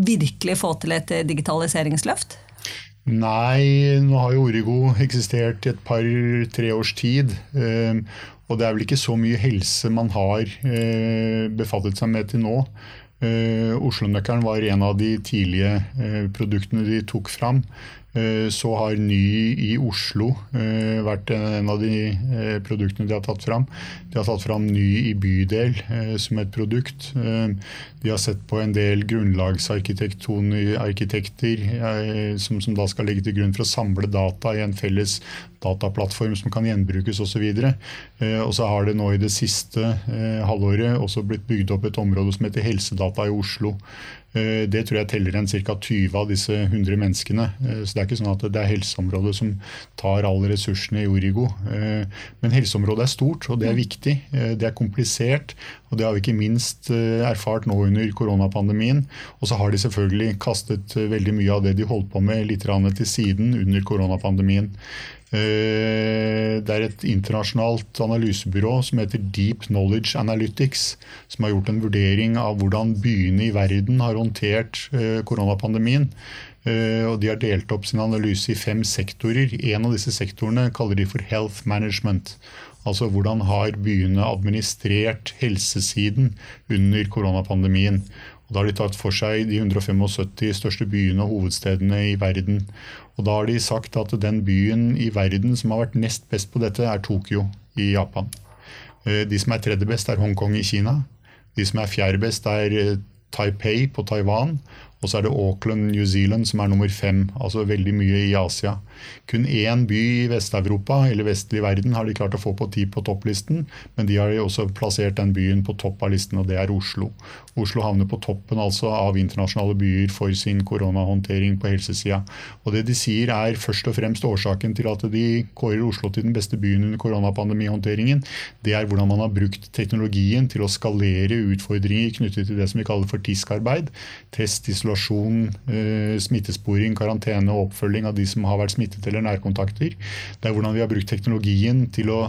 virkelig få til et digitaliseringsløft? Nei, nå har jo Origo eksistert i et par-tre års tid. Og det er vel ikke så mye helse man har eh, befattet seg med til nå. Oslonøkkelen Oslo-nøkkelen var en av de tidlige eh, produktene de tok fram. Eh, så har Ny i Oslo eh, vært en av de eh, produktene de har tatt fram. De har tatt fram Ny i bydel som et produkt. De har sett på en del grunnlagsarkitekter som, som da skal ligge til grunn for å samle data i en felles dataplattform som kan gjenbrukes osv. Og så har det nå i det siste halvåret også blitt bygd opp et område som heter Helsedata i Oslo. Eh, det tror jeg teller en ca. 20 av disse 100 menneskene. Eh, så det er ikke sånn at det er helseområdet som tar alle ressursene i Origo. Eh, men helseområdet er stort, og det er viktig. Det er komplisert, og det har vi ikke minst erfart nå under koronapandemien. Og så har de selvfølgelig kastet veldig mye av det de holdt på med litt til siden under koronapandemien. Eh, det er et internasjonalt analysebyrå som heter Deep Knowledge Analytics, som har gjort en vurdering av hvordan byene i verden har håndtert eh, koronapandemien. Eh, og De har delt opp sin analyse i fem sektorer. En av disse sektorene kaller de for health management. Altså hvordan har byene administrert helsesiden under koronapandemien. Og Da har de tatt for seg de 175 største byene og hovedstedene i verden. Og Da har de sagt at den byen i verden som har vært nest best på dette, er Tokyo i Japan. Eh, de som er tredje best, er Hongkong i Kina. De som er fjerde best, er eh, Taipei på Taiwan. Og så er det Auckland, New Zealand, som er nummer fem. Altså veldig mye i Asia. Kun én by i Vest-Europa eller vestlig verden har de klart å få på ti på topplisten, men de har også plassert den byen på topp av listen, og det er Oslo. Oslo havner på toppen altså av internasjonale byer for sin koronahåndtering på helsesida. Og det de sier er først og fremst årsaken til at de kårer Oslo til den beste byen under koronapandemihåndteringen, det er hvordan man har brukt teknologien til å skalere utfordringer knyttet til det som vi kaller for TISK-arbeid. Test, isolasjon eh, smittesporing, karantene og oppfølging av de som har vært smittet eller nærkontakter. Det er hvordan vi har brukt teknologien til å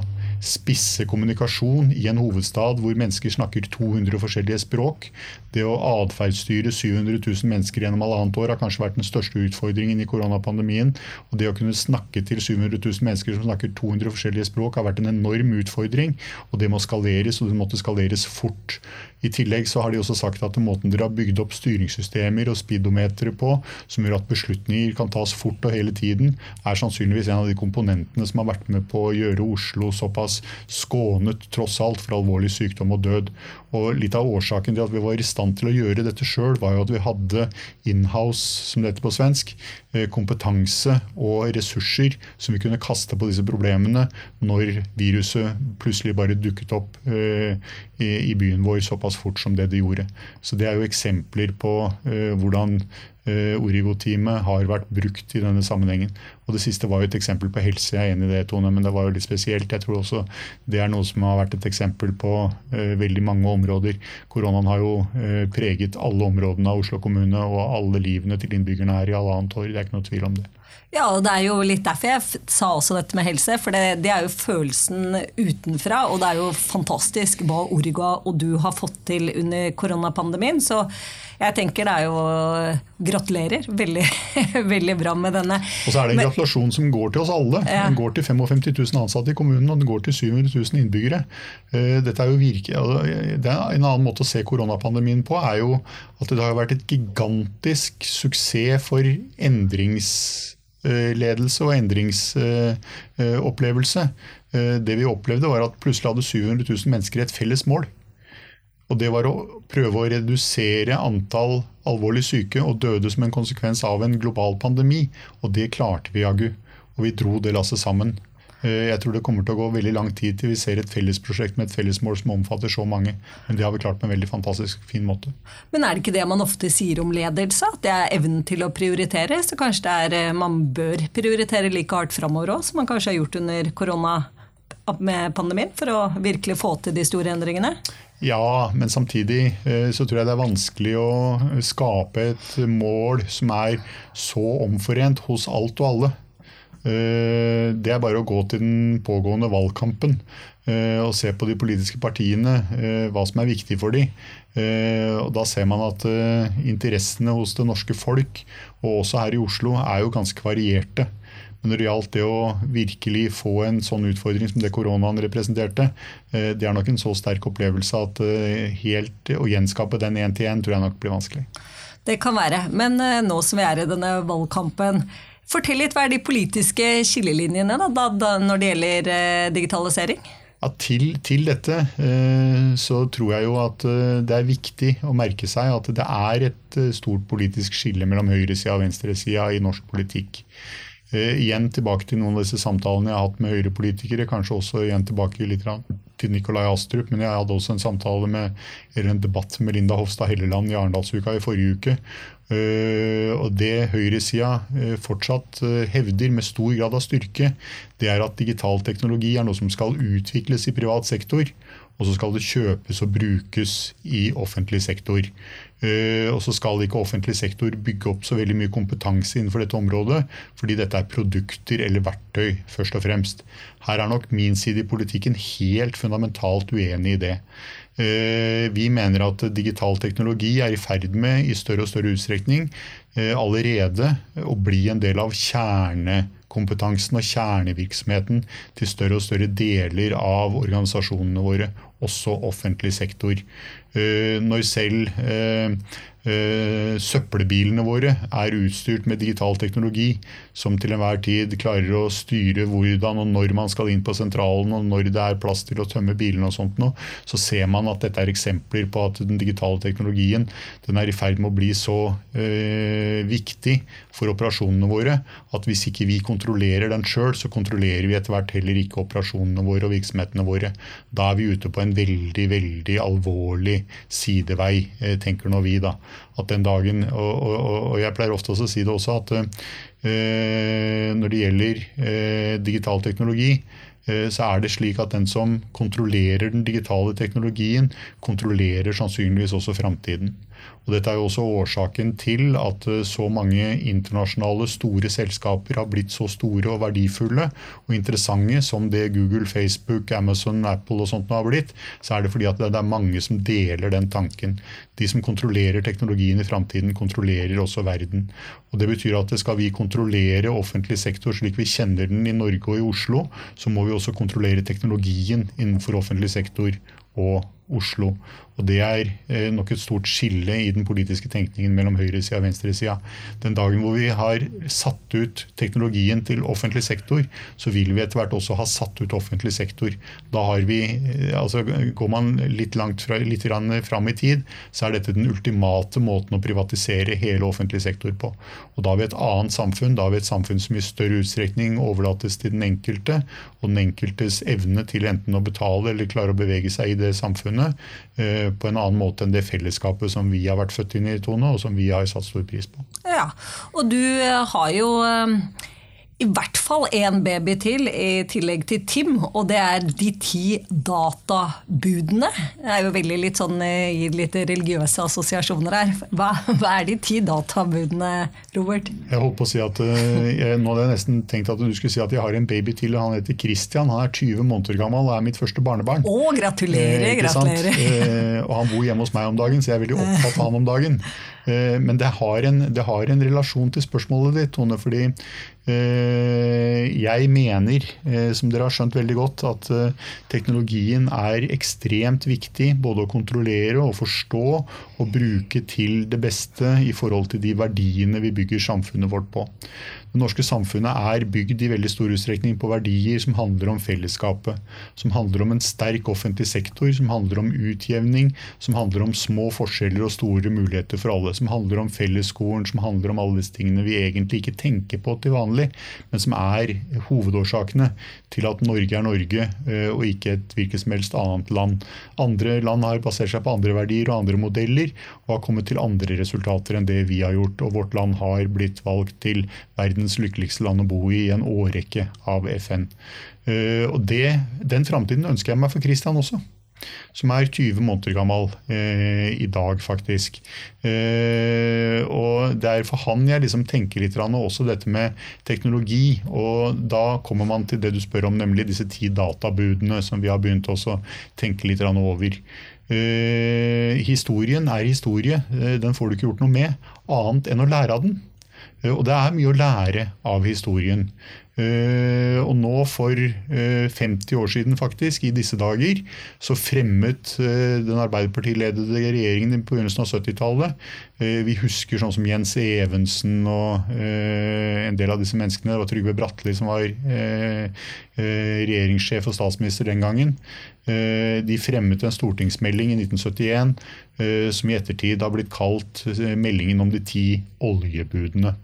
spisse kommunikasjon i en hovedstad hvor mennesker snakker 200 forskjellige språk. Det å atferdsstyre 700 000 mennesker gjennom halvannet år har kanskje vært den største utfordringen i koronapandemien. Og det å kunne snakke til 700 000 mennesker som snakker 200 forskjellige språk, har vært en enorm utfordring. Og det må skaleres, og det måtte skaleres fort. I tillegg så har de også sagt at måten dere har bygd opp styringssystemer og speedometere på, som gjør at beslutninger kan tas fort og hele tiden, er sannsynligvis en av de komponentene som har vært med på å gjøre Oslo såpass skånet tross alt for alvorlig sykdom og død. Og Litt av årsaken til at vi var i stand til å gjøre dette sjøl, var jo at vi hadde inhouse, som det heter på svensk, eh, kompetanse og ressurser som vi kunne kaste på disse problemene når viruset plutselig bare dukket opp eh, i byen vår såpass fort som det det gjorde. Så Det er jo eksempler på uh, hvordan Origo-teamet har vært brukt i denne sammenhengen. Og Det siste var jo et eksempel på helse, jeg er enig i det, Tone, men det var jo litt spesielt. Jeg tror også det er noe som har vært et eksempel på uh, veldig mange områder. Koronaen har jo preget alle områdene av Oslo kommune og alle livene til innbyggerne her i halvannet år. Det er ikke noe tvil om det. Ja, og det er jo litt derfor jeg sa også dette med helse. For det, det, er jo følelsen utenfra, og det er jo fantastisk hva Orga og du har fått til under koronapandemien. Så jeg tenker det er jo Gratulerer. Veldig, [laughs] veldig bra med denne. Og så er det en gratulasjon som går til oss alle. Ja. Den går til 55 000 ansatte i kommunen, og den går til 700 000 innbyggere. Eh, dette er jo virke, det er En annen måte å se koronapandemien på er jo at det har vært et gigantisk suksess for endrings ledelse og endringsopplevelse. Det vi opplevde, var at plutselig hadde 700 000 mennesker et felles mål. Og det var å prøve å redusere antall alvorlig syke og døde som en konsekvens av en global pandemi. Og det klarte vi jaggu. Og vi dro det lasset sammen. Eh, jeg tror det kommer til å gå veldig lang tid til vi ser et fellesprosjekt med et fellesmål som omfatter så mange. Men det har vi klart på en veldig fantastisk fin måte. Men er det ikke det man ofte sier om ledelse? At det er evnen til å prioritere? Så kanskje det er, eh, man bør prioritere like hardt framover òg, som man kanskje har gjort under korona med pandemien, for å virkelig få til de store endringene? Ja, men samtidig eh, så tror jeg det er vanskelig å skape et mål som er så omforent hos alt og alle. Eh, det er bare å gå til den pågående valgkampen eh, og se på de politiske partiene, eh, hva som er viktig for dem. Da ser man at interessene hos det norske folk, og også her i Oslo, er jo ganske varierte. Men når det gjaldt det å virkelig få en sånn utfordring som det koronaen representerte, det er nok en så sterk opplevelse at helt å gjenskape den én til én tror jeg nok blir vanskelig. Det kan være. Men nå som vi er i denne valgkampen, Fortell litt, Hva er de politiske skillelinjene da, da, da, når det gjelder eh, digitalisering? Ja, til, til, dette eh, så tror jeg jo at eh, det er viktig å merke seg at det er et stort politisk skille mellom høyresida og venstresida i norsk politikk. Igjen tilbake til noen av disse samtalene jeg har hatt med høyrepolitikere. Kanskje også igjen tilbake litt til Nikolai Astrup. Men jeg hadde også en samtale med, eller en debatt med Linda Hofstad Helleland i Arendalsuka i forrige uke. Uh, og det høyresida uh, fortsatt uh, hevder med stor grad av styrke, det er at digital teknologi er noe som skal utvikles i privat sektor. Og så skal det kjøpes og brukes i offentlig sektor. Og så skal ikke offentlig sektor bygge opp så veldig mye kompetanse innenfor dette området, fordi dette er produkter eller verktøy, først og fremst. Her er nok min side i politikken helt fundamentalt uenig i det. Eh, vi mener at digital teknologi er i ferd med i større og større utstrekning eh, allerede å bli en del av kjernekompetansen og kjernevirksomheten til større og større deler av organisasjonene våre, også offentlig sektor. Eh, når selv Uh, søppelbilene våre er utstyrt med digital teknologi som til enhver tid klarer å styre hvordan og når man skal inn på sentralen og når det er plass til å tømme bilene og sånt noe, så ser man at dette er eksempler på at den digitale teknologien den er i ferd med å bli så uh, viktig for operasjonene våre at hvis ikke vi kontrollerer den sjøl, så kontrollerer vi etter hvert heller ikke operasjonene våre og virksomhetene våre. Da er vi ute på en veldig, veldig alvorlig sidevei, uh, tenker nå vi da at den dagen Og, og, og jeg pleier ofte å si det også, at eh, når det gjelder eh, digital teknologi, eh, så er det slik at den som kontrollerer den digitale teknologien, kontrollerer sannsynligvis også framtiden. Og dette er jo også årsaken til at eh, så mange internasjonale store selskaper har blitt så store og verdifulle og interessante som det Google, Facebook, Amazon, Apple og sånt har blitt. Så er det fordi at det er mange som deler den tanken. De som kontrollerer teknologien i framtiden, kontrollerer også verden. Og Det betyr at skal vi kontrollere offentlig sektor slik vi kjenner den i Norge og i Oslo, så må vi også kontrollere teknologien innenfor offentlig sektor og Oslo. Og Det er eh, nok et stort skille i den politiske tenkningen mellom høyresida og venstresida. Den dagen hvor vi har satt ut teknologien til offentlig sektor, så vil vi etter hvert også ha satt ut offentlig sektor. Da har vi, eh, altså Går man litt langt fra, litt fram i tid, så er dette den ultimate måten å privatisere hele offentlig sektor på. Og Da har vi et annet samfunn. Da har vi et samfunn som i større utstrekning overlates til den enkelte, og den enkeltes evne til enten å betale eller klare å bevege seg i det samfunnet Eh, på en annen måte enn det fellesskapet som vi har vært født inn i, Tone, og som vi har satt stor pris på. Ja, og du eh, har jo eh, i hvert fall én baby til, i tillegg til Tim, og det er de ti databudene. Det er jo veldig litt sånn, eh, gir litt religiøse assosiasjoner her. Hva, hva, er de ti databudene, Robert? Jeg holdt på å si at eh, jeg, Nå hadde jeg nesten tenkt at du skulle si at jeg har en baby til. Han heter Christian, han er 20 måneder gammel og er mitt første barnebarn. Å, gratulerer, eh, gratulerer. Eh, og han bor hjemme hos meg om dagen, så jeg er veldig opptatt av han om dagen. Eh, men det har, en, det har en relasjon til spørsmålet ditt, Tone. fordi eh, jeg mener, eh, som dere har skjønt veldig godt, at teknologien er ekstremt viktig både å kontrollere og forstå og bruke til det beste i forhold til de verdiene vi bygger samfunnet vårt på. Det norske samfunnet er bygd i veldig stor utstrekning på verdier som handler om fellesskapet. Som handler om en sterk offentlig sektor, som handler om utjevning, som handler om små forskjeller og store muligheter for alle. Som handler om fellesskolen, som handler om alle disse tingene vi egentlig ikke tenker på til vanlig, men som er hovedårsakene til at Norge er Norge eh, og ikke et hvilket som helst annet land. Andre land har basert seg på andre verdier og andre modeller og har kommet til andre resultater enn det vi har gjort. Og vårt land har blitt valgt til verdens verdens lykkeligste land å bo i i en årrekke av FN. Eh, og det, Den framtiden ønsker jeg meg for Christian også. Som er 20 måneder gammel eh, i dag, faktisk. Eh, og Det er for han jeg liksom tenker litt, og også dette med teknologi. og Da kommer man til det du spør om, nemlig disse ti databudene som vi har begynt å tenke litt over. Eh, historien er historie. Den får du ikke gjort noe med, annet enn å lære av den. Eh, og det er mye å lære av historien. Eh, og nå for 50 eh, år siden, faktisk, i disse dager, så fremmet den Arbeiderpartiledede regjeringen på begynnelsen av 70-tallet Vi husker sånn som Jens Evensen og en del av disse menneskene. Det var Trygve Bratteli som var regjeringssjef og statsminister den gangen. De fremmet en stortingsmelding i 1971 som i ettertid har blitt kalt meldingen om de ti oljebudene.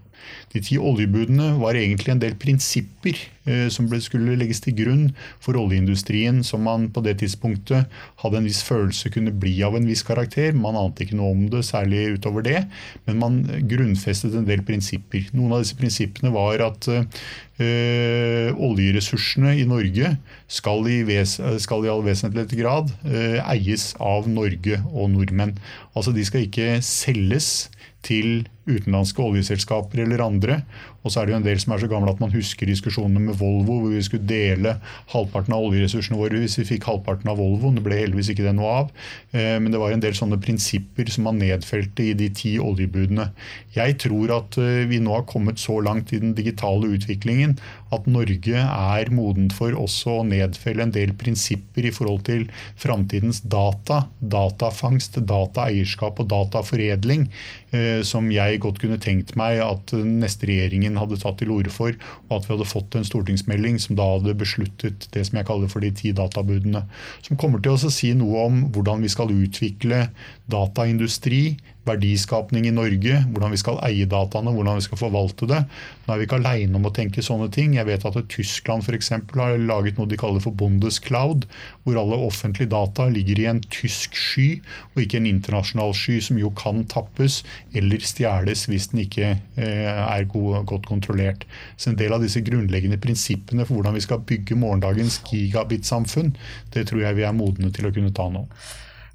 De ti oljebudene var egentlig en del prinsipper eh, som skulle legges til grunn for oljeindustrien, som man på det tidspunktet hadde en viss følelse kunne bli av en viss karakter. Man ante ikke noe om det særlig utover det, men man grunnfestet en del prinsipper. Noen av disse prinsippene var at eh, oljeressursene i Norge skal i, ves, skal i all vesentlig grad eh, eies av Norge og nordmenn. Altså De skal ikke selges til utenlandske oljeselskaper eller andre. Og så er det jo en del som er så gamle at man husker diskusjonene med Volvo, hvor vi skulle dele halvparten av oljeressursene våre hvis vi fikk halvparten av Volvo. Det ble heldigvis ikke det noe av. Eh, men det var en del sånne prinsipper som man nedfelte i de ti oljebudene. Jeg tror at eh, vi nå har kommet så langt i den digitale utviklingen at Norge er modent for også å nedfelle en del prinsipper i forhold til framtidens data, datafangst, dataeierskap og dataforedling, eh, som jeg godt kunne tenkt meg at neste regjeringen hadde tatt til orde for, og at vi hadde fått en stortingsmelding som da hadde besluttet det som jeg kaller for de ti databudene. Som kommer til å si noe om hvordan vi skal utvikle dataindustri, verdiskapning i Norge, hvordan vi skal eie dataene, hvordan vi skal forvalte det. Nå er vi ikke alene om å tenke sånne ting. Jeg vet at Tyskland eksempel, har laget noe de kaller for Bundescloud, hvor alle offentlige data ligger i en tysk sky, og ikke en internasjonal sky, som jo kan tappes eller stjeles hvis den ikke eh, er godt kontrollert. Så En del av disse grunnleggende prinsippene for hvordan vi skal bygge morgendagens gigabit-samfunn, det tror jeg vi er modne til å kunne ta nå.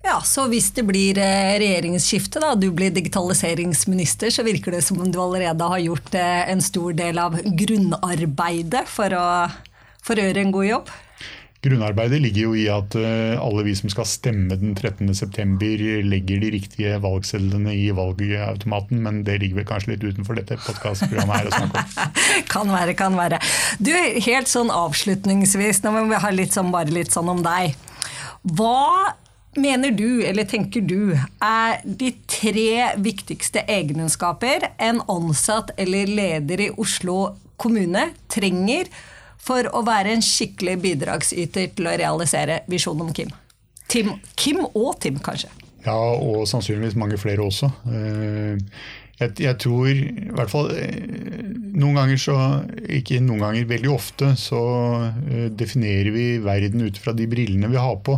Ja, Så hvis det blir eh, regjeringsskifte, da, du blir digitaliseringsminister, så virker det som om du allerede har gjort eh, en stor del av grunnarbeidet for å, for å gjøre en god jobb? Grunnarbeidet ligger jo i at eh, alle vi som skal stemme den 13.9, legger de riktige valgsedlene i valgautomaten, men det ligger vel kanskje litt utenfor dette podkastprogrammet her å snakke om. [laughs] kan være, kan være. Du, helt sånn avslutningsvis, nå må vi ha litt sånn, bare litt sånn om deg. Hva mener du, eller tenker du, er de tre viktigste egenskaper en ansatt eller leder i Oslo kommune trenger for å være en skikkelig bidragsyter til å realisere visjonen om Kim? Tim, Kim og Tim, kanskje? Ja, og sannsynligvis mange flere også. Eh, jeg, jeg, tror i hvert fall eh, Noen ganger så Ikke noen ganger, veldig ofte så eh, definerer vi verden ut fra de brillene vi har på.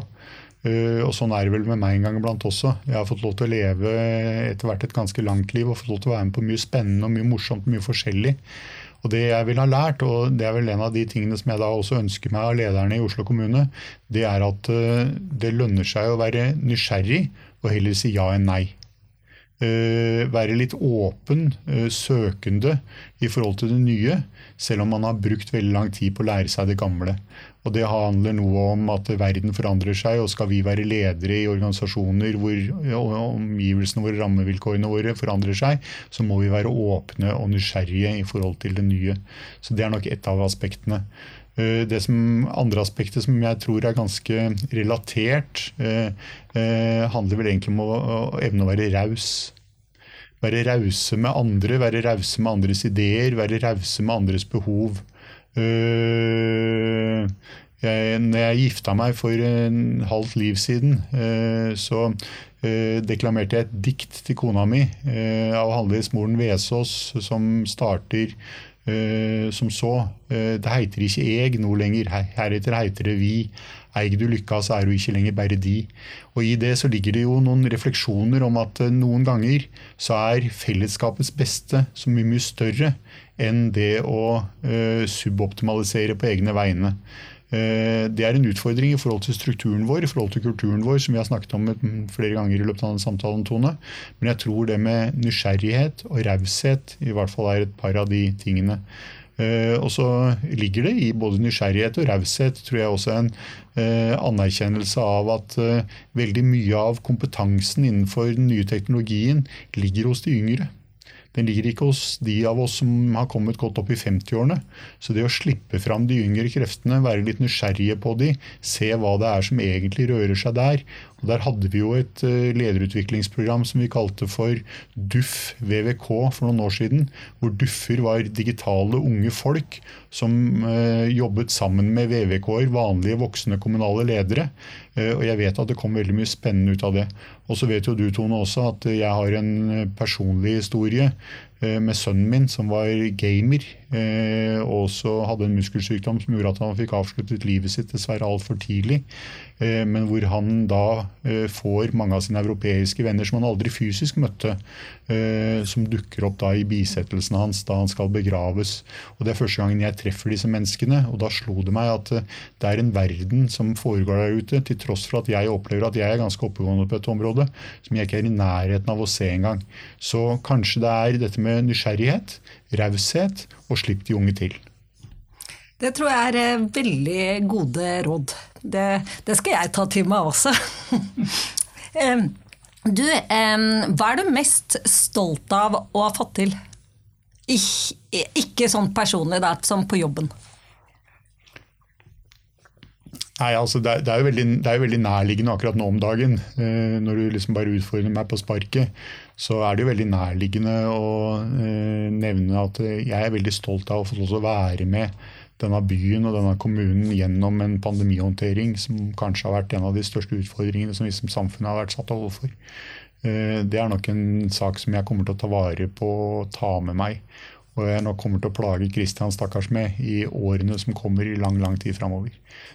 Uh, og sånn er det vel med meg en gang iblant også. Jeg har fått lov til å leve etter hvert et ganske langt liv og fått lov til å være med på mye spennende og mye morsomt, mye forskjellig. Og Det jeg vil ha lært, og det er vel en av de tingene som jeg da også ønsker meg av lederne i Oslo kommune, det er at uh, det lønner seg å være nysgjerrig og heller si ja enn nei. Uh, være litt åpen, søkende i forhold til det nye, selv om man har brukt veldig lang tid på å lære seg det gamle. Og Det handler noe om at verden forandrer seg, og skal vi være ledere i organisasjoner hvor omgivelsene våre, rammevilkårene våre forandrer seg, så må vi være åpne og nysgjerrige i forhold til det nye. Så Det er nok ett av aspektene. Eh, det som, andre aspektet som jeg tror er ganske relatert, eh, eh, handler vel egentlig om å evne å være raus. Være rause med andre, være rause med andres ideer, være rause med andres behov. Uh, jeg, når jeg gifta meg for en halvt liv siden, uh, så uh, deklamerte jeg et dikt til kona mi av handelsmoren Moren Vesaas, som starter som så. det heiter ikke eg nå lenger, heretter heiter det vi. Eig du lykka, så er du ikke lenger bare de. Og I det så ligger det jo noen refleksjoner om at noen ganger så er fellesskapets beste så mye, mye større enn det å uh, suboptimalisere på egne vegne. Uh, det er en utfordring i forhold til strukturen vår, i forhold til kulturen vår, som vi har snakket om flere ganger i løpet av denne samtalen, Tone. Men jeg tror det med nysgjerrighet og raushet i hvert fall er et par av de tingene. Uh, og så ligger det i både nysgjerrighet og raushet tror jeg også en uh, anerkjennelse av at uh, veldig mye av kompetansen innenfor den nye teknologien ligger hos de yngre. Den ligger ikke hos de av oss som har kommet godt opp i 50-årene. Så det å slippe fram de yngre kreftene, være litt nysgjerrige på de, se hva det er som egentlig rører seg der. Der hadde vi jo et eh, lederutviklingsprogram som vi kalte for DUFF VVK for noen år siden. Hvor duffer var digitale unge folk som eh, jobbet sammen med VVK-er, vanlige voksne kommunale ledere. Eh, og jeg vet at det kom veldig mye spennende ut av det. Og så vet jo du Tone også at jeg har en personlig historie med sønnen min, som var gamer og også hadde en muskelsykdom som gjorde at han fikk avsluttet livet sitt dessverre altfor tidlig. Eh, men hvor han da får mange av sine europeiske venner som han aldri fysisk møtte, som dukker opp da i bisettelsen hans da han skal begraves. Og Det er første gangen jeg treffer disse menneskene, og da slo det meg at det er en verden som foregår der ute, til tross for at jeg opplever at jeg er ganske oppegående på et område, som jeg ikke er i nærheten av å se engang. Så kanskje det er dette med nysgjerrighet, raushet og slipp de unge til. Det tror jeg er eh, veldig gode råd. Det, det skal jeg ta til meg også. [laughs] du, hva er du mest stolt av å ha fått til? Ikke sånn personlig, da, som på jobben. Nei, altså det, er, er veldig, jo veldig, nærliggende akkurat nå om dagen. Eh, når du liksom bare utfordrer meg på sparket, så er det jo veldig nærliggende å eh, nevne at jeg er veldig stolt av å få lov til å være med denne byen og denne kommunen gjennom en pandemihåndtering som kanskje har vært en av de største utfordringene som vi som samfunn har vært satt overfor. Eh, det er nok en sak som jeg kommer til å ta vare på og ta med meg og jeg nok kommer til å plage Kristian stakkars med i årene som kommer i lang lang tid framover.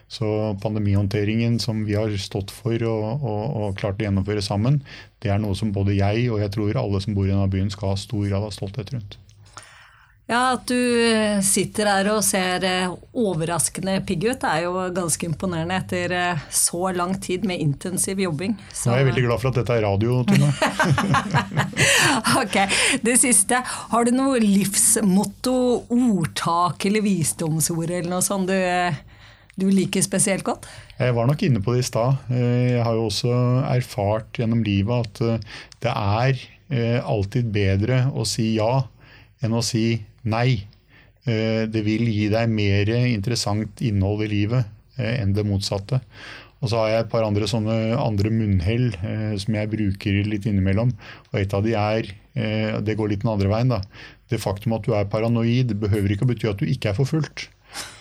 Så pandemihåndteringen som vi har stått for og, og, og, klart å gjennomføre sammen, det er noe som både jeg og jeg tror alle som bor i denne byen skal ha stor grad av stolthet rundt. Ja, At du eh, sitter her og ser eh, overraskende pigg ut, er jo ganske imponerende etter eh, så lang tid med intensiv jobbing. Så... Nå er jeg veldig glad for at dette er radio, Tine. [laughs] ok, Det siste. Har du noe livsmotto, ordtak eller visdomsord eller noe sånt du, du liker spesielt godt? Jeg var nok inne på det i stad. Jeg har jo også erfart gjennom livet at det er alltid bedre å si ja enn å si nei. Eh, det vil gi deg mer interessant innhold i livet eh, enn det motsatte. Og så har jeg et par andre sånne andre munnhell eh, som jeg bruker litt innimellom. Og et av de er Det går litt den andre veien, da. Det faktum at du er paranoid, behøver ikke å bety at du ikke er forfulgt.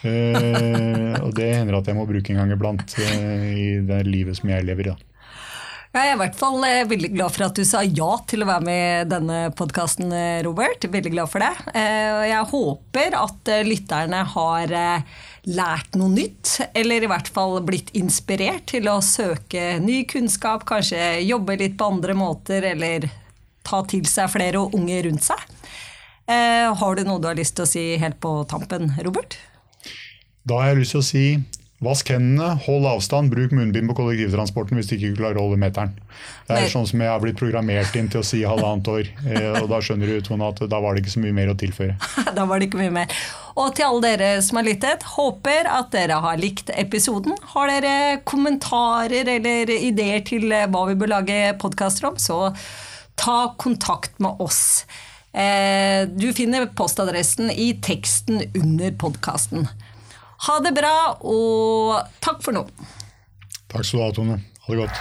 og det hender at jeg må bruke en gang iblant i det livet som jeg lever i. da. Jeg er i hvert fall eh, veldig glad for at du sa ja til å være med i denne podkasten, eh, Robert. Veldig glad for det. Eh, jeg håper at lytterne har lært noe nytt, eller i hvert fall blitt inspirert til å søke ny kunnskap, kanskje jobbe litt på andre måter, eller ta til seg flere unge rundt seg. Har du noe du har lyst til å si helt på tampen, Robert? Da har jeg lyst til å si Vask hendene, hold avstand, bruk munnbind på kollektivtransporten hvis du ikke klarer å holde meteren. Det er sånn som jeg har blitt programmert inn til å si halvannet år. eh, Og da skjønner du Tone, at da var det ikke så mye mer å tilføre. [laughs] da var det ikke mye mer. Og til alle dere som har lyttet, håper at dere har likt episoden. Har dere kommentarer eller ideer til eh, hva vi bør lage podkaster om, så ta kontakt med oss. Eh, Du finner postadressen i teksten under podkasten. Ha det bra, og takk for nå. Takk skal du ha, Tone. Ha det godt.